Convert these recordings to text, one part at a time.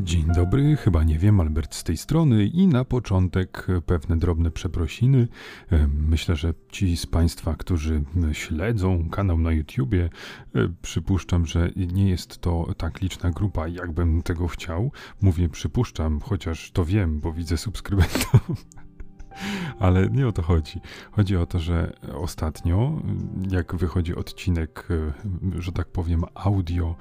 Dzień dobry, chyba nie wiem, Albert z tej strony i na początek pewne drobne przeprosiny. E, myślę, że ci z Państwa, którzy śledzą kanał na YouTubie, e, przypuszczam, że nie jest to tak liczna grupa, jakbym tego chciał. Mówię przypuszczam, chociaż to wiem, bo widzę subskrybentów. Ale nie o to chodzi. Chodzi o to, że ostatnio, jak wychodzi odcinek, że tak powiem, audio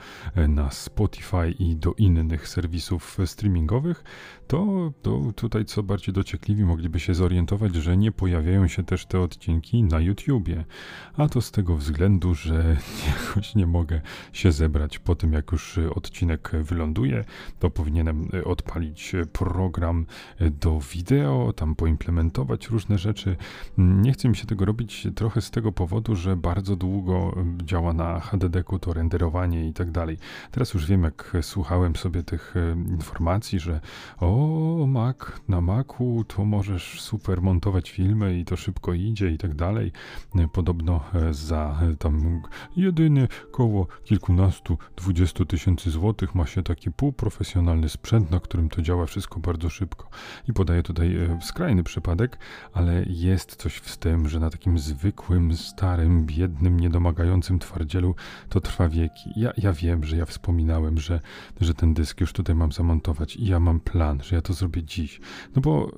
na Spotify i do innych serwisów streamingowych, to, to tutaj co bardziej dociekliwi mogliby się zorientować, że nie pojawiają się też te odcinki na YouTubie. A to z tego względu, że jakoś nie mogę się zebrać po tym, jak już odcinek wyląduje, to powinienem odpalić program do wideo, tam poimplementować różne rzeczy. Nie chcę mi się tego robić trochę z tego powodu, że bardzo długo działa na HDD-ku to renderowanie i tak dalej. Teraz już wiem, jak słuchałem sobie tych informacji, że o, Mac, na Macu to możesz super montować filmy i to szybko idzie i tak dalej. Podobno e, za tam jedynie koło kilkunastu, dwudziestu tysięcy złotych ma się taki półprofesjonalny sprzęt, na którym to działa wszystko bardzo szybko. I podaję tutaj skrajny przypadek, ale jest coś w tym, że na takim zwykłym, starym, biednym, niedomagającym twardzielu to trwa wieki. Ja, ja wiem, że ja wspominałem, że, że ten dysk już tutaj mam zamontować i ja mam plan, że ja to zrobię dziś. No bo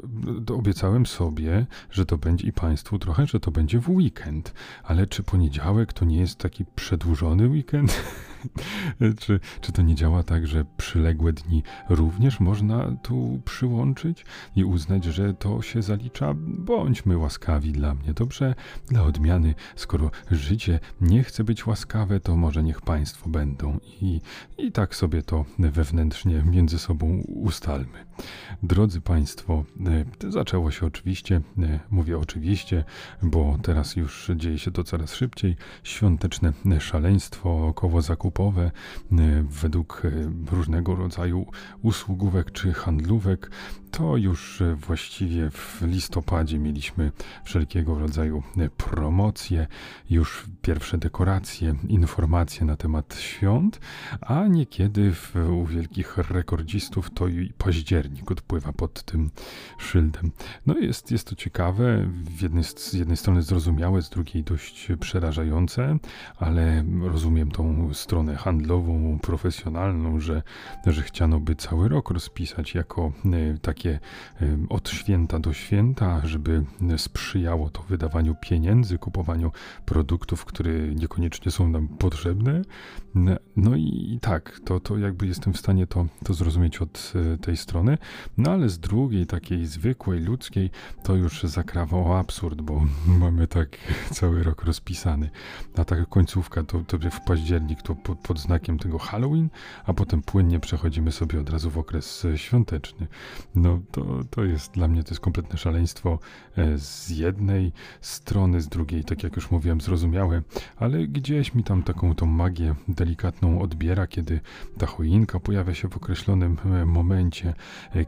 obiecałem sobie, że to będzie i Państwu trochę, że to będzie w weekend. Ale czy poniedziałek to nie jest taki przedłużony weekend? czy, czy to nie działa tak, że przyległe dni również można tu przyłączyć i uznać, że to się zalicza? Bądźmy łaskawi dla mnie, dobrze? Dla odmiany, skoro życie nie chce być łaskawe, to może niech Państwo będą i, i tak sobie to wewnętrznie między sobą ustalmy. Drodzy Państwo, e, zaczęło się oczywiście, e, mówię oczywiście, bo teraz już dzieje się to coraz szybciej, świąteczne szaleństwo około zakupowe e, według różnego rodzaju usługówek czy handlówek to już e, właściwie w listopadzie mieliśmy wszelkiego rodzaju promocje, już pierwsze dekoracje, informacje na temat świąt, a niekiedy w, u wielkich rekordzistów to i październik odpływa pod tym szyldem. No jest, jest to ciekawe, jednej, z jednej strony zrozumiałe, z drugiej dość przerażające, ale rozumiem tą stronę handlową, profesjonalną, że, że chciano by cały rok rozpisać jako e, taki takie od święta do święta, żeby sprzyjało to wydawaniu pieniędzy, kupowaniu produktów, które niekoniecznie są nam potrzebne. No i tak, to, to jakby jestem w stanie to, to zrozumieć od e, tej strony, no ale z drugiej, takiej zwykłej, ludzkiej, to już zakrawał absurd, bo mamy tak cały rok rozpisany. A taka końcówka to, to w październik to pod, pod znakiem tego Halloween, a potem płynnie przechodzimy sobie od razu w okres e, świąteczny. No to, to jest dla mnie to jest kompletne szaleństwo e, z jednej strony, z drugiej, tak jak już mówiłem, zrozumiałe, ale gdzieś mi tam taką tą magię delikatną odbiera, kiedy ta choinka pojawia się w określonym e, momencie,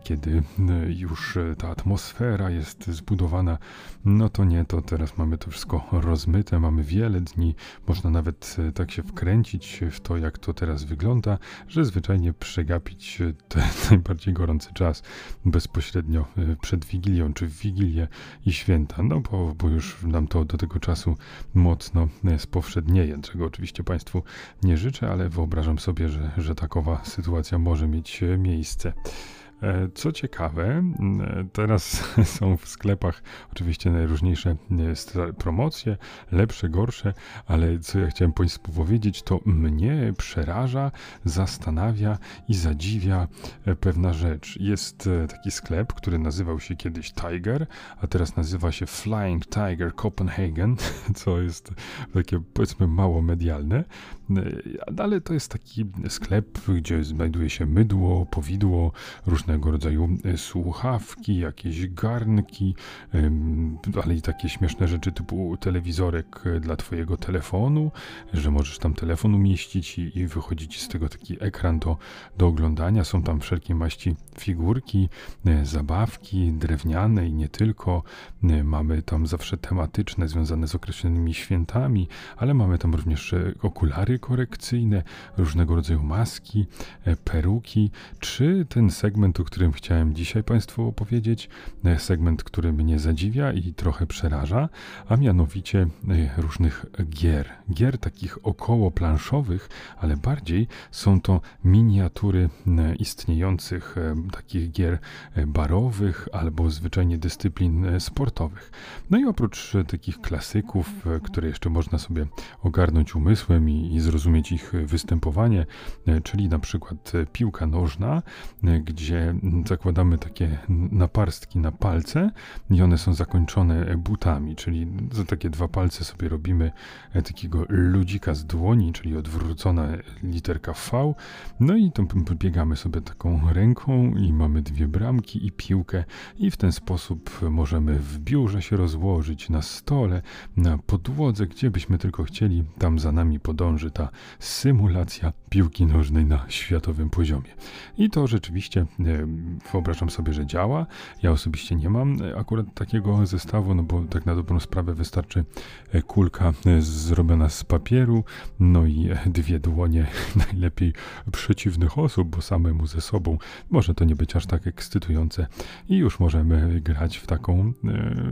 kiedy już ta atmosfera jest zbudowana, no to nie, to teraz mamy to wszystko rozmyte, mamy wiele dni, można nawet tak się wkręcić w to, jak to teraz wygląda, że zwyczajnie przegapić ten najbardziej gorący czas bezpośrednio e, przed Wigilią, czy w Wigilię i święta, no bo, bo już nam to do tego czasu mocno e, spowszednieje, czego oczywiście Państwu nie życzę, ale wyobrażam sobie, że, że takowa sytuacja może mieć e, miejsce. E, co ciekawe, teraz są w sklepach oczywiście najróżniejsze e, promocje, lepsze, gorsze, ale co ja chciałem Państwu powiedzieć, to mnie przeraża, zastanawia i zadziwia e, pewna rzecz. Jest taki sklep, który nazywał się kiedyś Tiger, a teraz nazywa się Flying Tiger Copenhagen, co jest takie powiedzmy mało medialne, ale to jest taki sklep, gdzie znajduje się mydło, powidło, różne różnego rodzaju słuchawki, jakieś garnki, ale i takie śmieszne rzeczy typu telewizorek dla twojego telefonu, że możesz tam telefon umieścić i, i wychodzić z tego taki ekran do, do oglądania. Są tam wszelkie maści figurki, zabawki drewniane i nie tylko. Mamy tam zawsze tematyczne, związane z określonymi świętami, ale mamy tam również okulary korekcyjne, różnego rodzaju maski, e, peruki, czy ten segment, o którym chciałem dzisiaj Państwu opowiedzieć, e, segment, który mnie zadziwia i trochę przeraża, a mianowicie e, różnych gier. Gier takich około planszowych, ale bardziej są to miniatury istniejących takich gier barowych albo zwyczajnie dyscyplin sportowych. No i oprócz takich klasyków, które jeszcze można sobie ogarnąć umysłem i, i zrozumieć ich występowanie, e, czyli na przykład piłka nożna, e, gdzie zakładamy takie naparstki na palce i one są zakończone butami, czyli za takie dwa palce sobie robimy e, takiego ludzika z dłoni, czyli odwrócona literka V, no i to biegamy sobie taką ręką i mamy dwie bramki i piłkę i w ten sposób możemy w biurze się rozłożyć, na stole, na podłodze, gdzie byśmy tylko chcieli, tam za nami podąży ta symulacja piłki nożnej na światowym poziomie. I to rzeczywiście e, wyobrażam sobie, że działa. Ja osobiście nie mam e, akurat takiego zestawu, no bo tak na dobrą sprawę wystarczy e, kulka zrobiona z papieru, no i dwie dłonie najlepiej przeciwnych osób, bo samemu ze sobą może to nie być aż tak ekscytujące i już możemy grać w taką,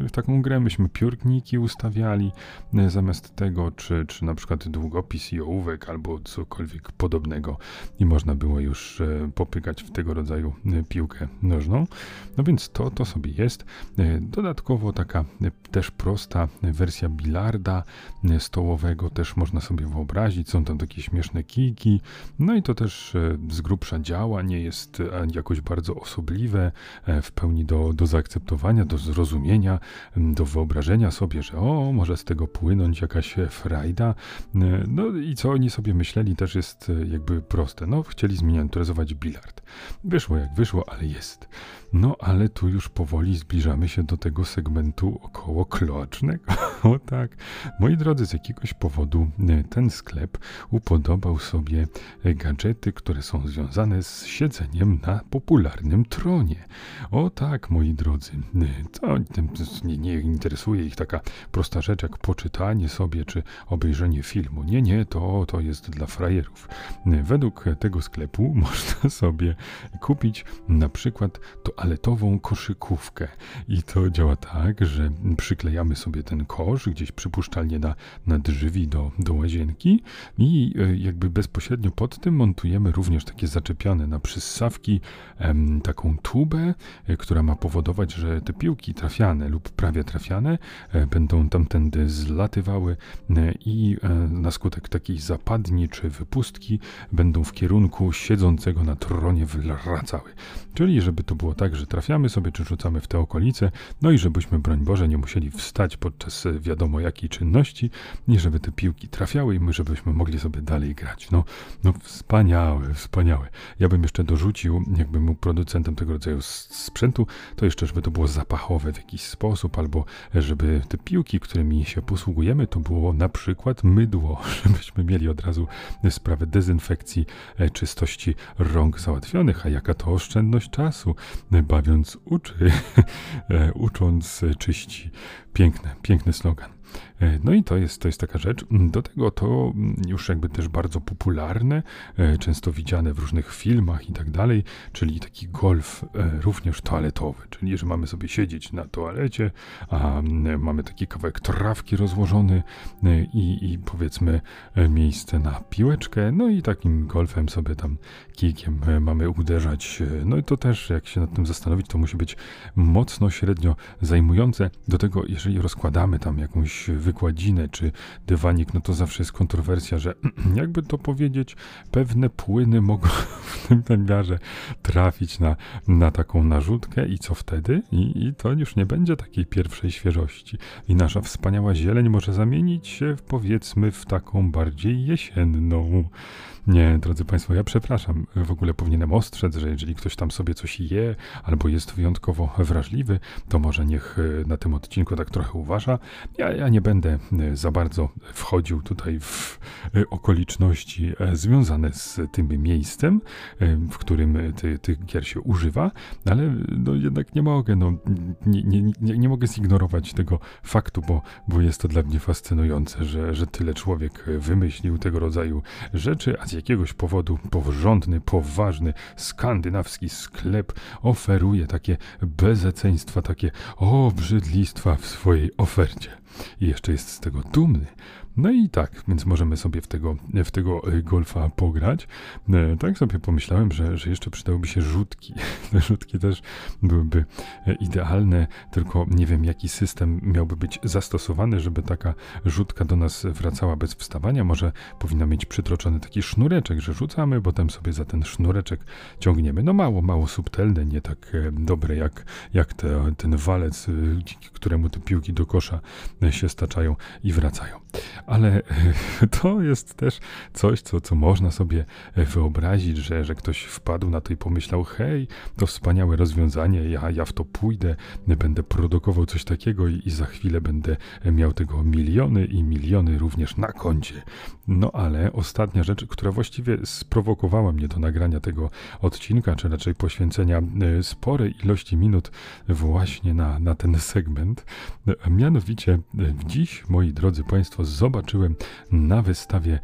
w taką grę. Myśmy piórniki ustawiali zamiast tego, czy, czy na przykład długopis i ołówek albo cokolwiek podobnego i można było już e, popykać w tego rodzaju e, piłkę nożną. No więc to, to sobie jest. E, dodatkowo taka też prosta wersja bilarda stołowego też można sobie wyobrazić. Są tam takie śmieszne kijki. No i to też z grubsza działa, nie jest jakoś bardzo osobliwe, w pełni do, do zaakceptowania, do zrozumienia, do wyobrażenia sobie, że o, może z tego płynąć jakaś frajda. No i co oni sobie myśleli też jest jakby proste. No, chcieli zminiaturyzować bilard. Wyszło jak wyszło, ale jest. No, ale tu już powoli zbliżamy się do tego segmentu około kloacznego. o tak. Moi drodzy, z jakiegoś powodu e, ten sklep upodobał sobie e, gadżety, które są związane z siedzeniem na popularnym tronie. O tak, moi drodzy. E, to nie, nie interesuje ich taka prosta rzecz jak poczytanie sobie czy obejrzenie filmu. Nie, nie, to, to jest dla frajerów. Według tego sklepu można sobie kupić na przykład toaletową koszykówkę. I to działa tak, że przyklejamy sobie ten kosz gdzieś przypuszczalnie na, na drzwi do, do łazienki i e, jakby bezpośrednio pod tym montujemy również takie zaczepiane na przyssawki em, taką tubę, e, która ma powodować, że te piłki trafiane lub prawie trafiane e, będą tamtędy zlatywały e, i e, na skutek takiej zapadni czy wypustki będą w kierunku siedzącego na tronie wracały. Czyli żeby to było tak, że trafiamy sobie czy rzucamy w te okolice, no i żebyśmy, broń Boże, nie musieli wstać podczas e, wiadomo jakiej czynności, i żeby te piłki trafiały i my, żebyśmy mogli sobie dalej grać. No, no wspaniałe, wspaniałe. Ja bym jeszcze dorzucił, jakbym był producentem tego rodzaju sprzętu, to jeszcze, żeby to było zapachowe w jakiś sposób, albo żeby te piłki, którymi się posługujemy, to było na przykład mydło, żebyśmy mieli od razu sprawę dezynfekcji, e, czystości rąk załatwionych, a jaka to oszczędność czasu, bawiąc uczy, e, ucząc czyści. Piękne, piękny slogan. E, no i to jest, to jest taka rzecz. Do tego to już jakby też bardzo popularne, e, często widziane w różnych filmach i tak dalej, czyli taki golf e, również toaletowy, czyli że mamy sobie siedzieć na toalecie, a mamy taki kawałek trawki rozłożony i, i powiedzmy miejsce na piłeczkę, no i takim golfem sobie tam kijkiem mamy uderzać. No i to też, jak się nad tym zastanowić, to musi być mocno średnio zajmujące. Do tego, jeżeli rozkładamy tam jakąś wykładzinę czy dywanik, no to zawsze jest kontrowersja, że jakby to powiedzieć, pewne płyny mogą w tym wymiarze trafić na, na taką narzutkę i co wtedy? I, I to już nie będzie takiej pierwszej świeżości. I nasza wspaniała zieleń może zamienić się w, powiedzmy w taką bardziej jesienną. Nie, drodzy Państwo, ja przepraszam. W ogóle powinienem ostrzec, że jeżeli ktoś tam sobie coś je albo jest wyjątkowo wrażliwy, to może niech e, na tym odcinku tak trochę uważa. Ja, ja nie będę e, za bardzo wchodził tutaj w e, okoliczności związane z tym miejscem, w którym ty, tych gier się używa, ale no jednak nie mogę, no, nie, nie, nie, nie mogę zignorować tego faktu, bo, bo jest to dla mnie fascynujące, że, że tyle człowiek wymyślił tego rodzaju rzeczy, a jakiegoś powodu porządny, poważny, skandynawski sklep oferuje takie bezeceństwa, takie obrzydlistwa w swojej ofercie. I jeszcze jest z tego dumny. No i tak, więc możemy sobie w tego, w tego e, golfa pograć. E, tak sobie pomyślałem, że, że jeszcze przydałyby się rzutki. Te rzutki też byłyby e, idealne, tylko nie wiem, jaki system miałby być zastosowany, żeby taka rzutka do nas wracała bez wstawania. Może powinna mieć przytroczony taki sznureczek, że rzucamy, potem sobie za ten sznureczek ciągniemy. No mało, mało subtelne, nie tak dobre jak, jak te, ten walec, któremu te piłki do kosza się staczają i wracają ale to jest też coś, co, co można sobie wyobrazić, że, że ktoś wpadł na to i pomyślał, hej, to wspaniałe rozwiązanie, ja, ja w to pójdę, będę produkował coś takiego i, i za chwilę będę miał tego miliony i miliony również na koncie. No ale ostatnia rzecz, która właściwie sprowokowała mnie do nagrania tego odcinka, czy raczej poświęcenia e, sporej ilości minut właśnie na, na ten segment, mianowicie e, dziś, moi drodzy Państwo, zobaczcie, zobaczyłem na wystawie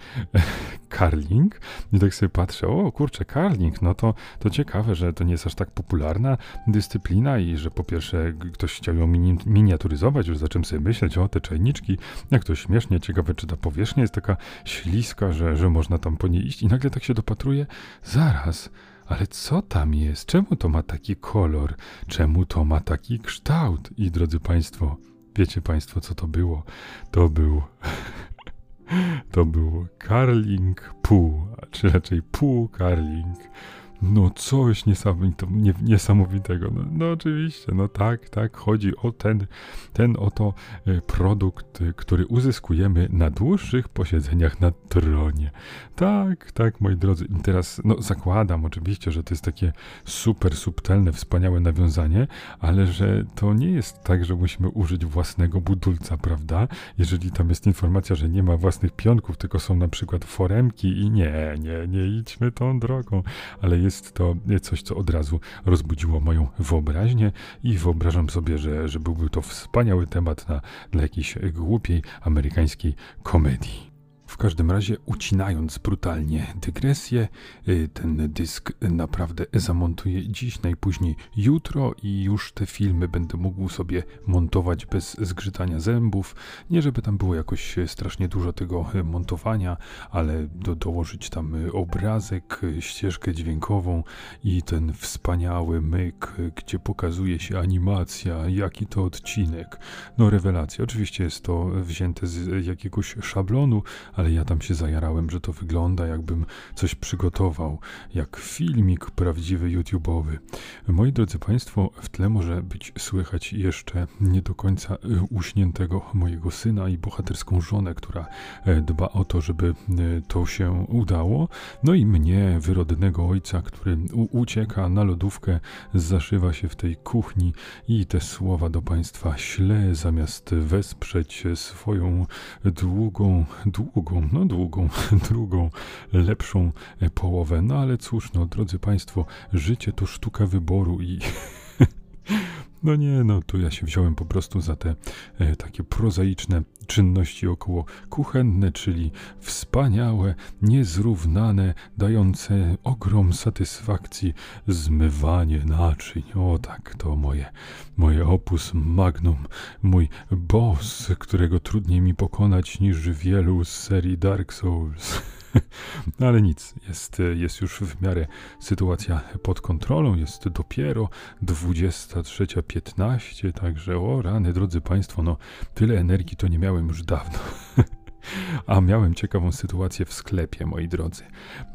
Carling i tak sobie patrzę, o kurczę, Carling, no to, to ciekawe, że to nie jest aż tak popularna dyscyplina i że po pierwsze ktoś chciał ją mini miniaturyzować, już zacząłem sobie myśleć, o te czajniczki, jak to śmiesznie, ciekawe, czy ta powierzchnia jest taka śliska, że, że można tam po niej iść i nagle tak się dopatruje, zaraz, ale co tam jest? Czemu to ma taki kolor? Czemu to ma taki kształt? I drodzy Państwo, Wiecie Państwo, co to było? To był. To był Carling pół, czy raczej pół Carling. No coś niesamowitego. No, no, oczywiście, no tak, tak, chodzi o ten, ten oto e, produkt, e, który uzyskujemy na dłuższych posiedzeniach na tronie. Tak, tak, moi drodzy. I teraz, no zakładam oczywiście, że to jest takie super subtelne, wspaniałe nawiązanie, ale że to nie jest tak, że musimy użyć własnego budulca, prawda? Jeżeli tam jest informacja, że nie ma własnych pionków, tylko są na przykład foremki i nie, nie, nie idźmy tą drogą, ale jest jest to coś, co od razu rozbudziło moją wyobraźnię i wyobrażam sobie, że, że byłby to wspaniały temat na, dla jakiejś głupiej amerykańskiej komedii. W każdym razie, ucinając brutalnie dygresję, y, ten dysk naprawdę zamontuję dziś, najpóźniej jutro i już te filmy będę mógł sobie montować bez zgrzytania zębów. Nie, żeby tam było jakoś strasznie dużo tego montowania, ale do, dołożyć tam obrazek, ścieżkę dźwiękową i ten wspaniały myk, gdzie pokazuje się animacja, jaki to odcinek. No, rewelacja. Oczywiście jest to wzięte z jakiegoś szablonu, ale ja tam się zajarałem, że to wygląda jakbym coś przygotował, jak filmik prawdziwy YouTube'owy. Moi drodzy Państwo, w tle może być słychać jeszcze nie do końca y, uśniętego mojego syna i bohaterską żonę, która e, dba o to, żeby e, to się udało. No i mnie, wyrodnego ojca, który ucieka na lodówkę, zaszywa się w tej kuchni i te słowa do Państwa śle, zamiast wesprzeć swoją długą, długą długą, no długą, drugą, lepszą połowę. No ale cóż, no drodzy Państwo, życie to sztuka wyboru i No nie, no tu ja się wziąłem po prostu za te e, takie prozaiczne czynności około kuchenne, czyli wspaniałe, niezrównane, dające ogrom satysfakcji zmywanie naczyń. O tak, to moje, moje opus magnum, mój boss, którego trudniej mi pokonać niż wielu z serii Dark Souls. No ale nic, jest, jest już w miarę sytuacja pod kontrolą, jest dopiero 23.15, także o rany, drodzy Państwo, no tyle energii to nie miałem już dawno. A miałem ciekawą sytuację w sklepie, moi drodzy.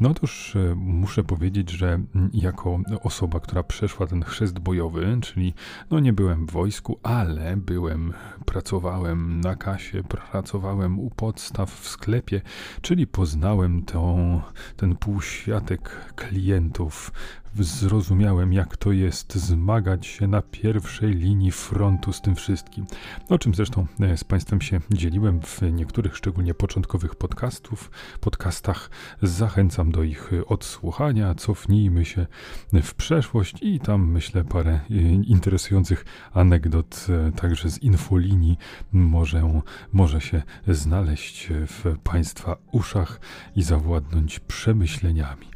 No otóż e, muszę powiedzieć, że jako osoba, która przeszła ten chrzest bojowy, czyli no nie byłem w wojsku, ale byłem, pracowałem na kasie, pracowałem u podstaw w sklepie, czyli poznałem tą, ten półświatek klientów, zrozumiałem, jak to jest zmagać się na pierwszej linii frontu z tym wszystkim. O czym zresztą e, z Państwem się dzieliłem w niektórych, szczególnie początkowych podcastów, podcastach. Zachęcam do ich odsłuchania. Cofnijmy się w przeszłość i tam myślę parę e, interesujących anegdot e, także z infolinii może, może się znaleźć w Państwa uszach i zawładnąć przemyśleniami.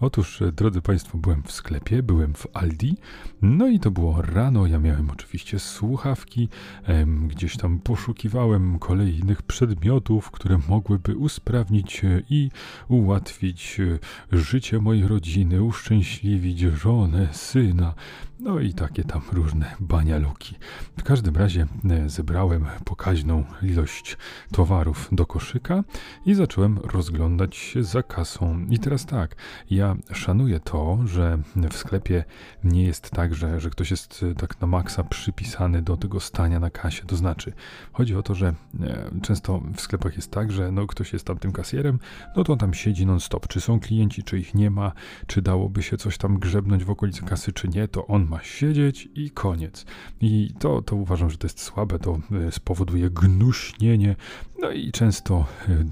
Otóż, drodzy Państwo, byłem w sklepie, byłem w Aldi, no i to było rano. Ja miałem oczywiście słuchawki, em, gdzieś tam poszukiwałem kolejnych przedmiotów, które mogłyby usprawnić e, i ułatwić e, życie mojej rodziny, uszczęśliwić żonę, syna, no i takie tam różne banialuki. W każdym razie e, zebrałem pokaźną ilość towarów do koszyka i zacząłem rozglądać się za kasą. I teraz tak, ja szanuję to, że w sklepie nie jest tak, że, że ktoś jest e, tak na maksa przypisany do tego stania na kasie. To znaczy, chodzi o to, że e, często w sklepach jest tak, że no, ktoś jest tam tym kasjerem, no to on tam siedzi non-stop. Czy są klienci, czy ich nie ma, czy dałoby się coś tam grzebnąć w okolicy kasy, czy nie, to on ma siedzieć i koniec. I to, to uważam, że to jest słabe, to e, spowoduje gnuśnienie, no i często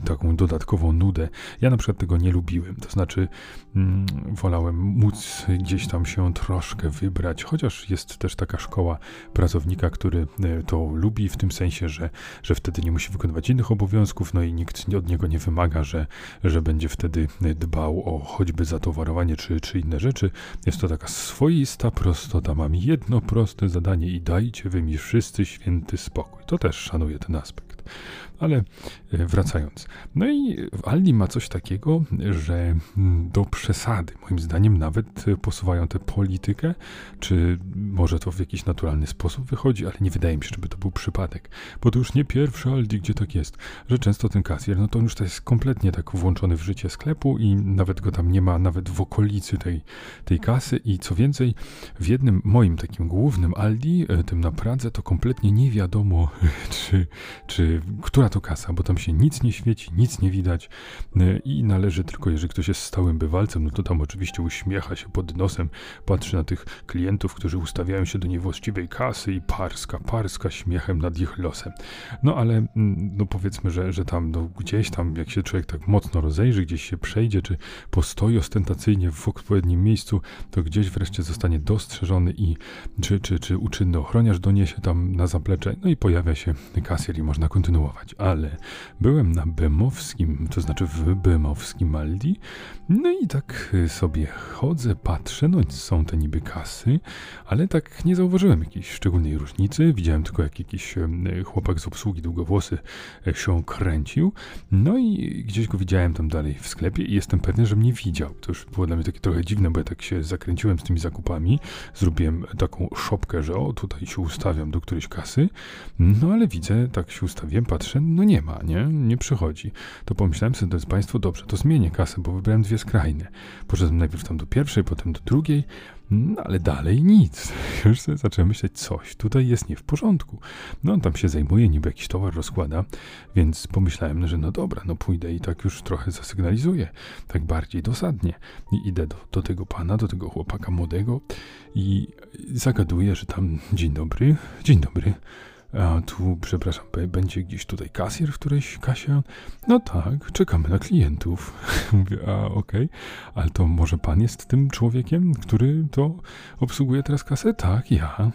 taką dodatkową nudę. Ja na przykład tego nie lubiłem, to znaczy mm, wolałem móc gdzieś tam się troszkę wybrać, chociaż jest też taka szkoła pracownika, który e, to lubi w tym sensie, że, że wtedy nie musi wykonywać innych obowiązków, no i nikt od niego nie wymaga, że, że będzie wtedy dbał o choćby zatowarowanie czy, czy inne rzeczy. Jest to taka swoista prostota. Mam jedno proste zadanie i dajcie wy mi wszyscy święty spokój. To też szanuję ten aspekt. Ale e, wracając. No i Aldi ma coś takiego, że mm, do przesady, moim zdaniem, nawet posuwają tę politykę, czy może to w jakiś naturalny sposób wychodzi, ale nie wydaje mi się, żeby to był przypadek. Bo to już nie pierwszy Aldi, gdzie tak jest, że często ten kasjer, no to już to jest kompletnie tak włączony w życie sklepu i nawet go tam nie ma, nawet w okolicy tej, tej kasy. I co więcej, w jednym moim takim głównym Aldi, e, tym na Pradze, to kompletnie nie wiadomo, czy, czy która to kasa, bo tam się nic nie świeci, nic nie widać e, i należy tylko, jeżeli ktoś jest stałym bywalcem, no to tam oczywiście uśmiecha się pod nosem, patrzy na tych klientów, którzy ustawiają się do niewłaściwej kasy i parska, parska śmiechem nad ich losem. No ale mm, no powiedzmy, że, że tam no, gdzieś tam, jak się człowiek tak mocno rozejrzy, gdzieś się przejdzie, czy postoi ostentacyjnie w odpowiednim miejscu, to gdzieś wreszcie zostanie dostrzeżony i czy, czy, czy uczynny ochroniarz doniesie tam na zaplecze, no i pojawia się kasjer i można kontynuować ale byłem na Bemowskim, to znaczy w Bemowskim Aldi, no i tak sobie chodzę, patrzę, no są te niby kasy, ale tak nie zauważyłem jakiejś szczególnej różnicy, widziałem tylko jak jakiś chłopak z obsługi długowłosy e, się kręcił, no i gdzieś go widziałem tam dalej w sklepie i jestem pewny, że mnie widział. To już było dla mnie takie trochę dziwne, bo ja tak się zakręciłem z tymi zakupami, zrobiłem taką szopkę, że o, tutaj się ustawiam do którejś kasy, no ale widzę, tak się ustawiłem, patrzę, no nie ma, nie? Nie przychodzi. To pomyślałem sobie, jest państwo dobrze, to zmienię kasę, bo wybrałem dwie skrajne. Poszedłem najpierw tam do pierwszej, potem do drugiej, no ale dalej nic. Już sobie zacząłem myśleć, coś tutaj jest nie w porządku. No on tam się zajmuje, niby jakiś towar rozkłada, więc pomyślałem, że no dobra, no pójdę i tak już trochę zasygnalizuję, tak bardziej dosadnie. I idę do, do tego pana, do tego chłopaka młodego i zagaduję, że tam dzień dobry, dzień dobry. A tu, przepraszam, będzie gdzieś tutaj kasjer w którejś kasie? No tak, czekamy na klientów. Mówię, a okej, okay. ale to może pan jest tym człowiekiem, który to obsługuje teraz kasę? Tak, ja.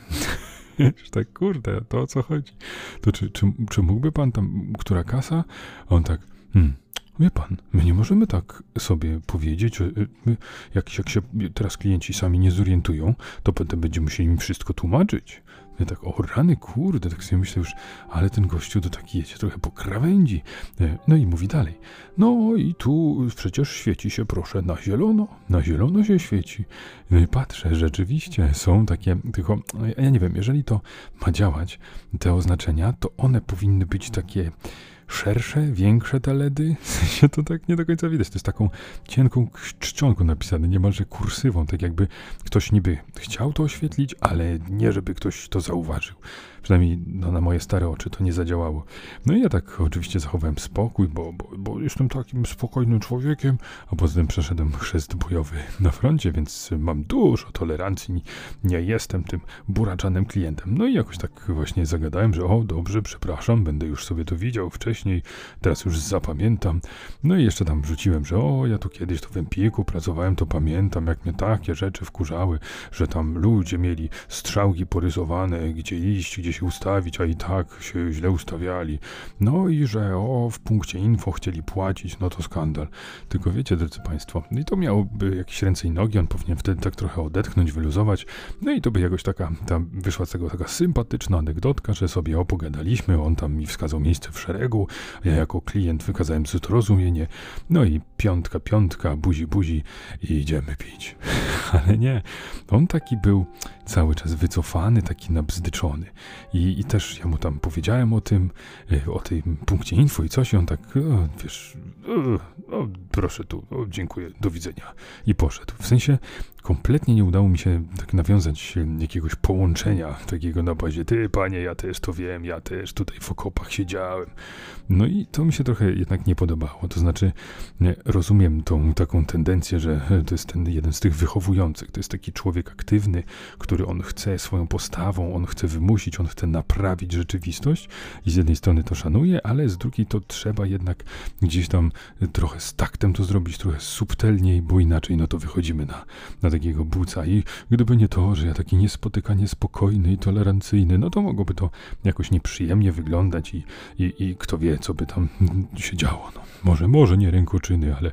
tak, kurde, to o co chodzi? To czy, czy, czy mógłby pan tam, która kasa? A on tak, hmm, Wie pan, my nie możemy tak sobie powiedzieć, y, my, jak, jak się teraz klienci sami nie zorientują, to potem będziemy musieli im wszystko tłumaczyć. Ja tak, o rany, kurde, tak sobie myślę już, ale ten gościu to taki jedzie trochę po krawędzi. E, no i mówi dalej, no i tu przecież świeci się, proszę, na zielono, na zielono się świeci. No i patrzę, rzeczywiście są takie, tylko ja nie wiem, jeżeli to ma działać, te oznaczenia, to one powinny być takie szersze, większe te LEDy? To tak nie do końca widać. To jest taką cienką czcionką napisane, niemalże kursywą, tak jakby ktoś niby chciał to oświetlić, ale nie żeby ktoś to zauważył. Przynajmniej no, na moje stare oczy to nie zadziałało. No i ja tak oczywiście zachowałem spokój, bo, bo, bo jestem takim spokojnym człowiekiem, a poza tym przeszedłem chrzest bojowy na froncie, więc mam dużo tolerancji, nie jestem tym buraczanym klientem. No i jakoś tak właśnie zagadałem, że o, dobrze, przepraszam, będę już sobie to widział wcześniej, teraz już zapamiętam. No i jeszcze tam wrzuciłem, że o, ja tu kiedyś to w Empiku pracowałem, to pamiętam, jak mnie takie rzeczy wkurzały, że tam ludzie mieli strzałki porysowane, gdzie iść, gdzie się ustawić, a i tak się źle ustawiali. No i że o, w punkcie info chcieli płacić, no to skandal. Tylko wiecie, drodzy Państwo, i to miałoby jakieś ręce i nogi, on powinien wtedy tak trochę odetchnąć, wyluzować. No i to by jakoś taka, tam wyszła z tego taka sympatyczna anegdotka, że sobie opogadaliśmy, on tam mi wskazał miejsce w szeregu, ja jako klient wykazałem zrozumienie, no i piątka, piątka, buzi, buzi i idziemy pić. Ale nie, on taki był cały czas wycofany, taki nabzdyczony. I, I też ja mu tam powiedziałem o tym, e, o tym punkcie info i coś, i on tak, o, wiesz, o, o, proszę tu, dziękuję, do widzenia. I poszedł. W sensie kompletnie nie udało mi się tak nawiązać jakiegoś połączenia takiego na bazie, ty panie, ja też to wiem, ja też tutaj w okopach siedziałem. No i to mi się trochę jednak nie podobało. To znaczy, nie, rozumiem tą taką tendencję, że to jest ten jeden z tych wychowujących. To jest taki człowiek aktywny, który on chce swoją postawą, on chce wymusić, on chce naprawić rzeczywistość i z jednej strony to szanuje, ale z drugiej to trzeba jednak gdzieś tam trochę z taktem to zrobić, trochę subtelniej, bo inaczej no to wychodzimy na, na takiego buca i gdyby nie to, że ja taki niespotykanie spokojny i tolerancyjny, no to mogłoby to jakoś nieprzyjemnie wyglądać i, i, i kto wie, co by tam się działo. No, może, może nie rękoczyny, ale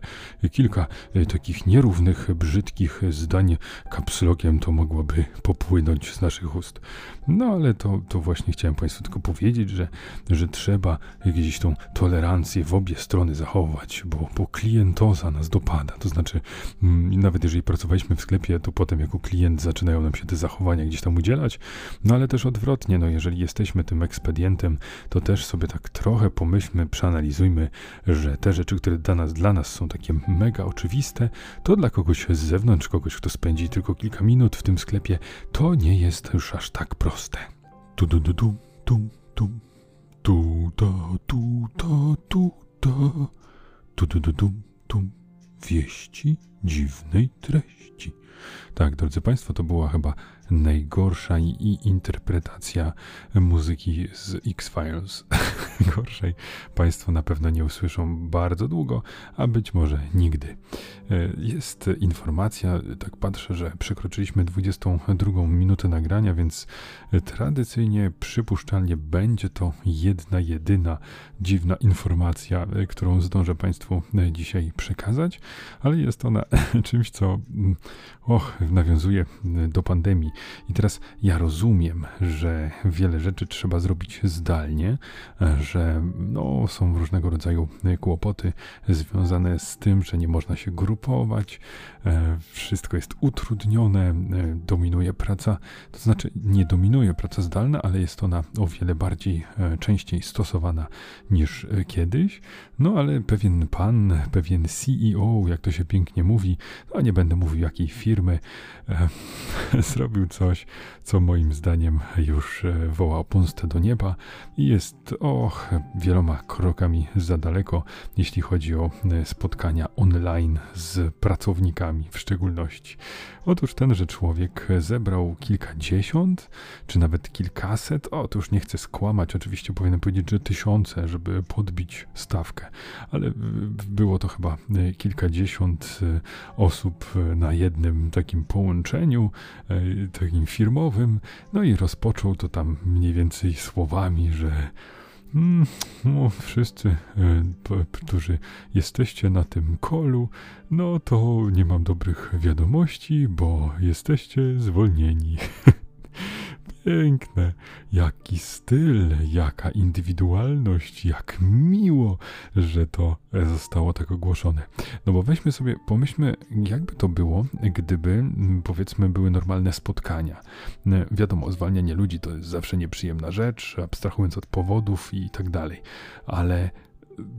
kilka e, takich nierównych, brzydkich zdań kapslokiem to mogłoby popłynąć z naszych ust. No ale to, to właśnie chciałem Państwu tylko powiedzieć, że, że trzeba gdzieś tą tolerancję w obie strony zachować, bo, bo klientoza nas dopada. To znaczy, mm, nawet jeżeli pracowaliśmy w sklepie, to potem jako klient zaczynają nam się te zachowania gdzieś tam udzielać, no ale też odwrotnie, no jeżeli jesteśmy tym ekspedientem, to też sobie tak trochę pomyślmy, przeanalizujmy, że te rzeczy, które dla nas, dla nas są takie mega oczywiste, to dla kogoś z zewnątrz, kogoś, kto spędzi tylko kilka minut w tym sklepie, to nie jest już aż tak proste. Tu, tu, tu, tu, tu, tu, tu, ta, tu, ta, tu, ta, tu, tu, tu, tu, tu, wieści dziwnej treści. Tak, drodzy Państwo, to była chyba najgorsza i interpretacja muzyki z X-Files. Gorszej Państwo na pewno nie usłyszą bardzo długo, a być może nigdy. E, jest informacja, tak patrzę, że przekroczyliśmy 22 minutę nagrania, więc tradycyjnie, przypuszczalnie będzie to jedna, jedyna dziwna informacja, e, którą zdążę Państwu e, dzisiaj przekazać, ale jest ona czymś, co mm, och, nawiązuje do pandemii. I teraz ja rozumiem, że wiele rzeczy trzeba zrobić zdalnie, że no, są różnego rodzaju kłopoty związane z tym, że nie można się grupować, e, wszystko jest utrudnione, e, dominuje praca, to znaczy nie dominuje praca zdalna, ale jest ona o wiele bardziej e, częściej stosowana niż kiedyś. No ale pewien pan, pewien CEO, jak to się pięknie mówi, no nie będę mówił jakiej firmy, zrobił coś, co moim zdaniem już woła pomstę do nieba i jest, och, wieloma krokami za daleko, jeśli chodzi o e, spotkania online z pracownikami w szczególności. Otóż tenże człowiek zebrał kilkadziesiąt, czy nawet kilkaset, o to już nie chcę skłamać, oczywiście powinienem powiedzieć, że tysiące, żeby podbić stawkę, ale było to chyba e, kilkadziesiąt e, osób na jednym takim połączeniu, takim firmowym, no i rozpoczął to tam mniej więcej słowami, że Mm, no, wszyscy, e, którzy jesteście na tym kolu, no to nie mam dobrych wiadomości, bo jesteście zwolnieni. Piękne, jaki styl, jaka indywidualność, jak miło, że to zostało tak ogłoszone. No bo weźmy sobie, pomyślmy, jakby to było, gdyby, powiedzmy, były normalne spotkania. Wiadomo, zwalnianie ludzi to jest zawsze nieprzyjemna rzecz, abstrahując od powodów i tak dalej, ale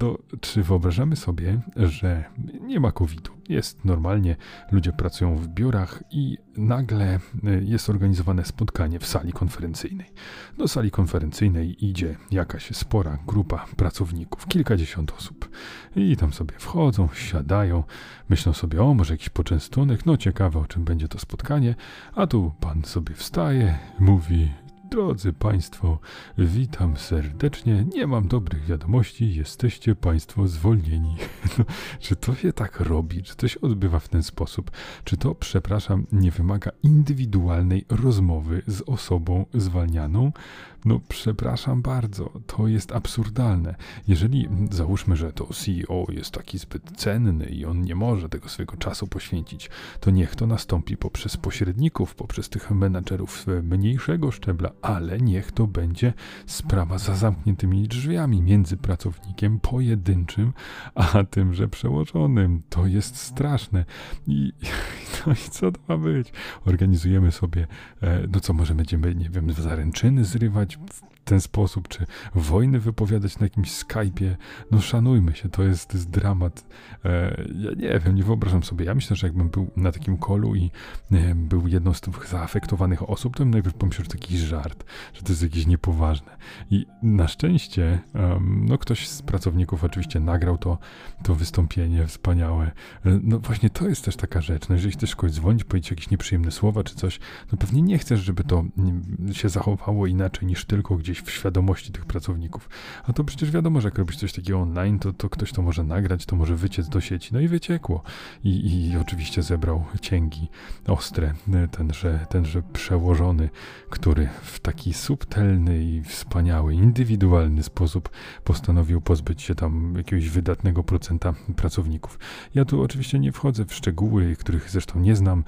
no, czy wyobrażamy sobie, że nie ma COVID-u? Jest normalnie, ludzie pracują w biurach i nagle y, jest organizowane spotkanie w sali konferencyjnej. Do sali konferencyjnej idzie jakaś spora grupa pracowników, kilkadziesiąt osób. I tam sobie wchodzą, siadają, myślą sobie, o, może jakiś poczęstunek, no ciekawe, o czym będzie to spotkanie. A tu pan sobie wstaje, mówi, Drodzy Państwo, witam serdecznie. Nie mam dobrych wiadomości, jesteście Państwo zwolnieni. No, czy to się tak robi? Czy to się odbywa w ten sposób? Czy to, przepraszam, nie wymaga indywidualnej rozmowy z osobą zwalnianą? No, przepraszam bardzo, to jest absurdalne. Jeżeli załóżmy, że to CEO jest taki zbyt cenny i on nie może tego swojego czasu poświęcić, to niech to nastąpi poprzez pośredników, poprzez tych menadżerów mniejszego szczebla, ale niech to będzie sprawa za zamkniętymi drzwiami między pracownikiem pojedynczym a tymże przełożonym. To jest straszne. I, no i co to ma być? Organizujemy sobie, e, no co, może będziemy, nie wiem, zaręczyny zrywać ten sposób, czy wojny wypowiadać na jakimś Skype'ie. No szanujmy się, to jest, to jest dramat. E, ja nie wiem, nie wyobrażam sobie. Ja myślę, że jakbym był na takim kolu i e, był jedną z tych zaafektowanych osób, to bym najpierw pomyślał, że to jakiś żart, że to jest jakieś niepoważne. I na szczęście, no ktoś z pracowników oczywiście nagrał to, to wystąpienie wspaniałe. E, no właśnie to jest też taka rzecz. No jeżeli chcesz kogoś dzwonić, powiedzieć jakieś nieprzyjemne słowa czy coś, no pewnie nie chcesz, żeby to się zachowało inaczej niż tylko gdzieś gdzieś w świadomości tych pracowników. A to przecież wiadomo, że jak robisz coś takiego online, to, to ktoś to może nagrać, to może wyciec do sieci. No i wyciekło. I, i oczywiście zebrał cięgi ostre, tenże, tenże przełożony, który w taki subtelny i wspaniały, indywidualny sposób postanowił pozbyć się tam jakiegoś wydatnego procenta pracowników. Ja tu oczywiście nie wchodzę w szczegóły, których zresztą nie znam.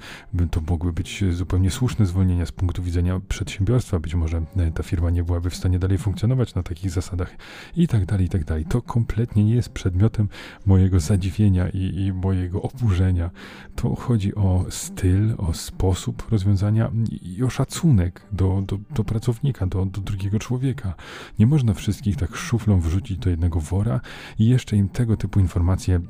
To mogły być zupełnie słuszne zwolnienia z punktu widzenia przedsiębiorstwa. Być może ta firma nie byłaby w stanie dalej funkcjonować na takich zasadach i tak dalej, i tak dalej. To kompletnie nie jest przedmiotem mojego zadziwienia i, i mojego oburzenia. To chodzi o styl, o sposób rozwiązania i o szacunek do, do, do pracownika, do, do drugiego człowieka. Nie można wszystkich tak szuflą wrzucić do jednego wora i jeszcze im tego typu informacje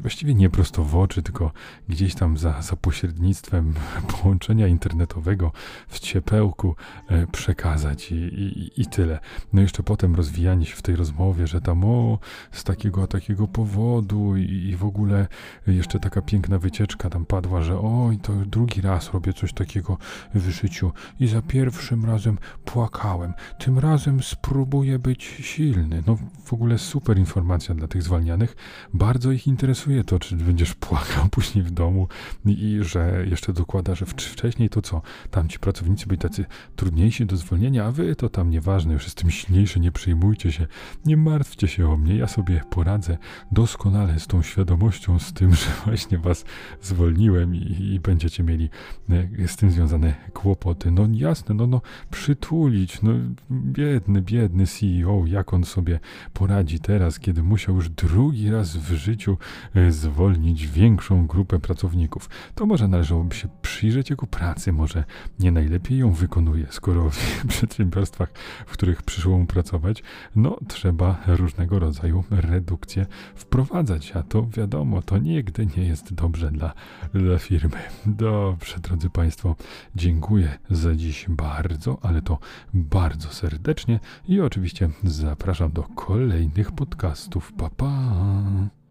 właściwie nie prosto w oczy, tylko gdzieś tam za, za pośrednictwem połączenia internetowego w ciepełku e, przekazać i, i, i tyle. No jeszcze potem rozwijanie się w tej rozmowie, że tam o, z takiego takiego powodu i, i w ogóle jeszcze taka piękna wycieczka tam padła, że oj, to drugi raz robię coś takiego w życiu i za pierwszym razem płakałem. Tym razem spróbuję być silny. No w ogóle super informacja dla tych zwalnianych. Bardzo ich interesuje to, czy będziesz płakał później w domu i, i że jeszcze dokłada, że wcześniej to co, tam ci pracownicy byli tacy trudniejsi do zwolnienia, a wy to tam nieważne ważne, już jestem silniejszy, nie przejmujcie się, nie martwcie się o mnie, ja sobie poradzę doskonale z tą świadomością, z tym, że właśnie was zwolniłem i, i będziecie mieli e, z tym związane kłopoty. No jasne, no, no przytulić, no biedny, biedny CEO, jak on sobie poradzi teraz, kiedy musiał już drugi raz w życiu e, zwolnić większą grupę pracowników. To może należałoby się przyjrzeć jego pracy, może nie najlepiej ją wykonuje, skoro w przedsiębiorstwach w których przyszło mu pracować, no trzeba różnego rodzaju redukcje wprowadzać, a to wiadomo, to nigdy nie jest dobrze dla, dla firmy. Dobrze, drodzy Państwo, dziękuję za dziś bardzo, ale to bardzo serdecznie i oczywiście zapraszam do kolejnych podcastów. Pa, pa!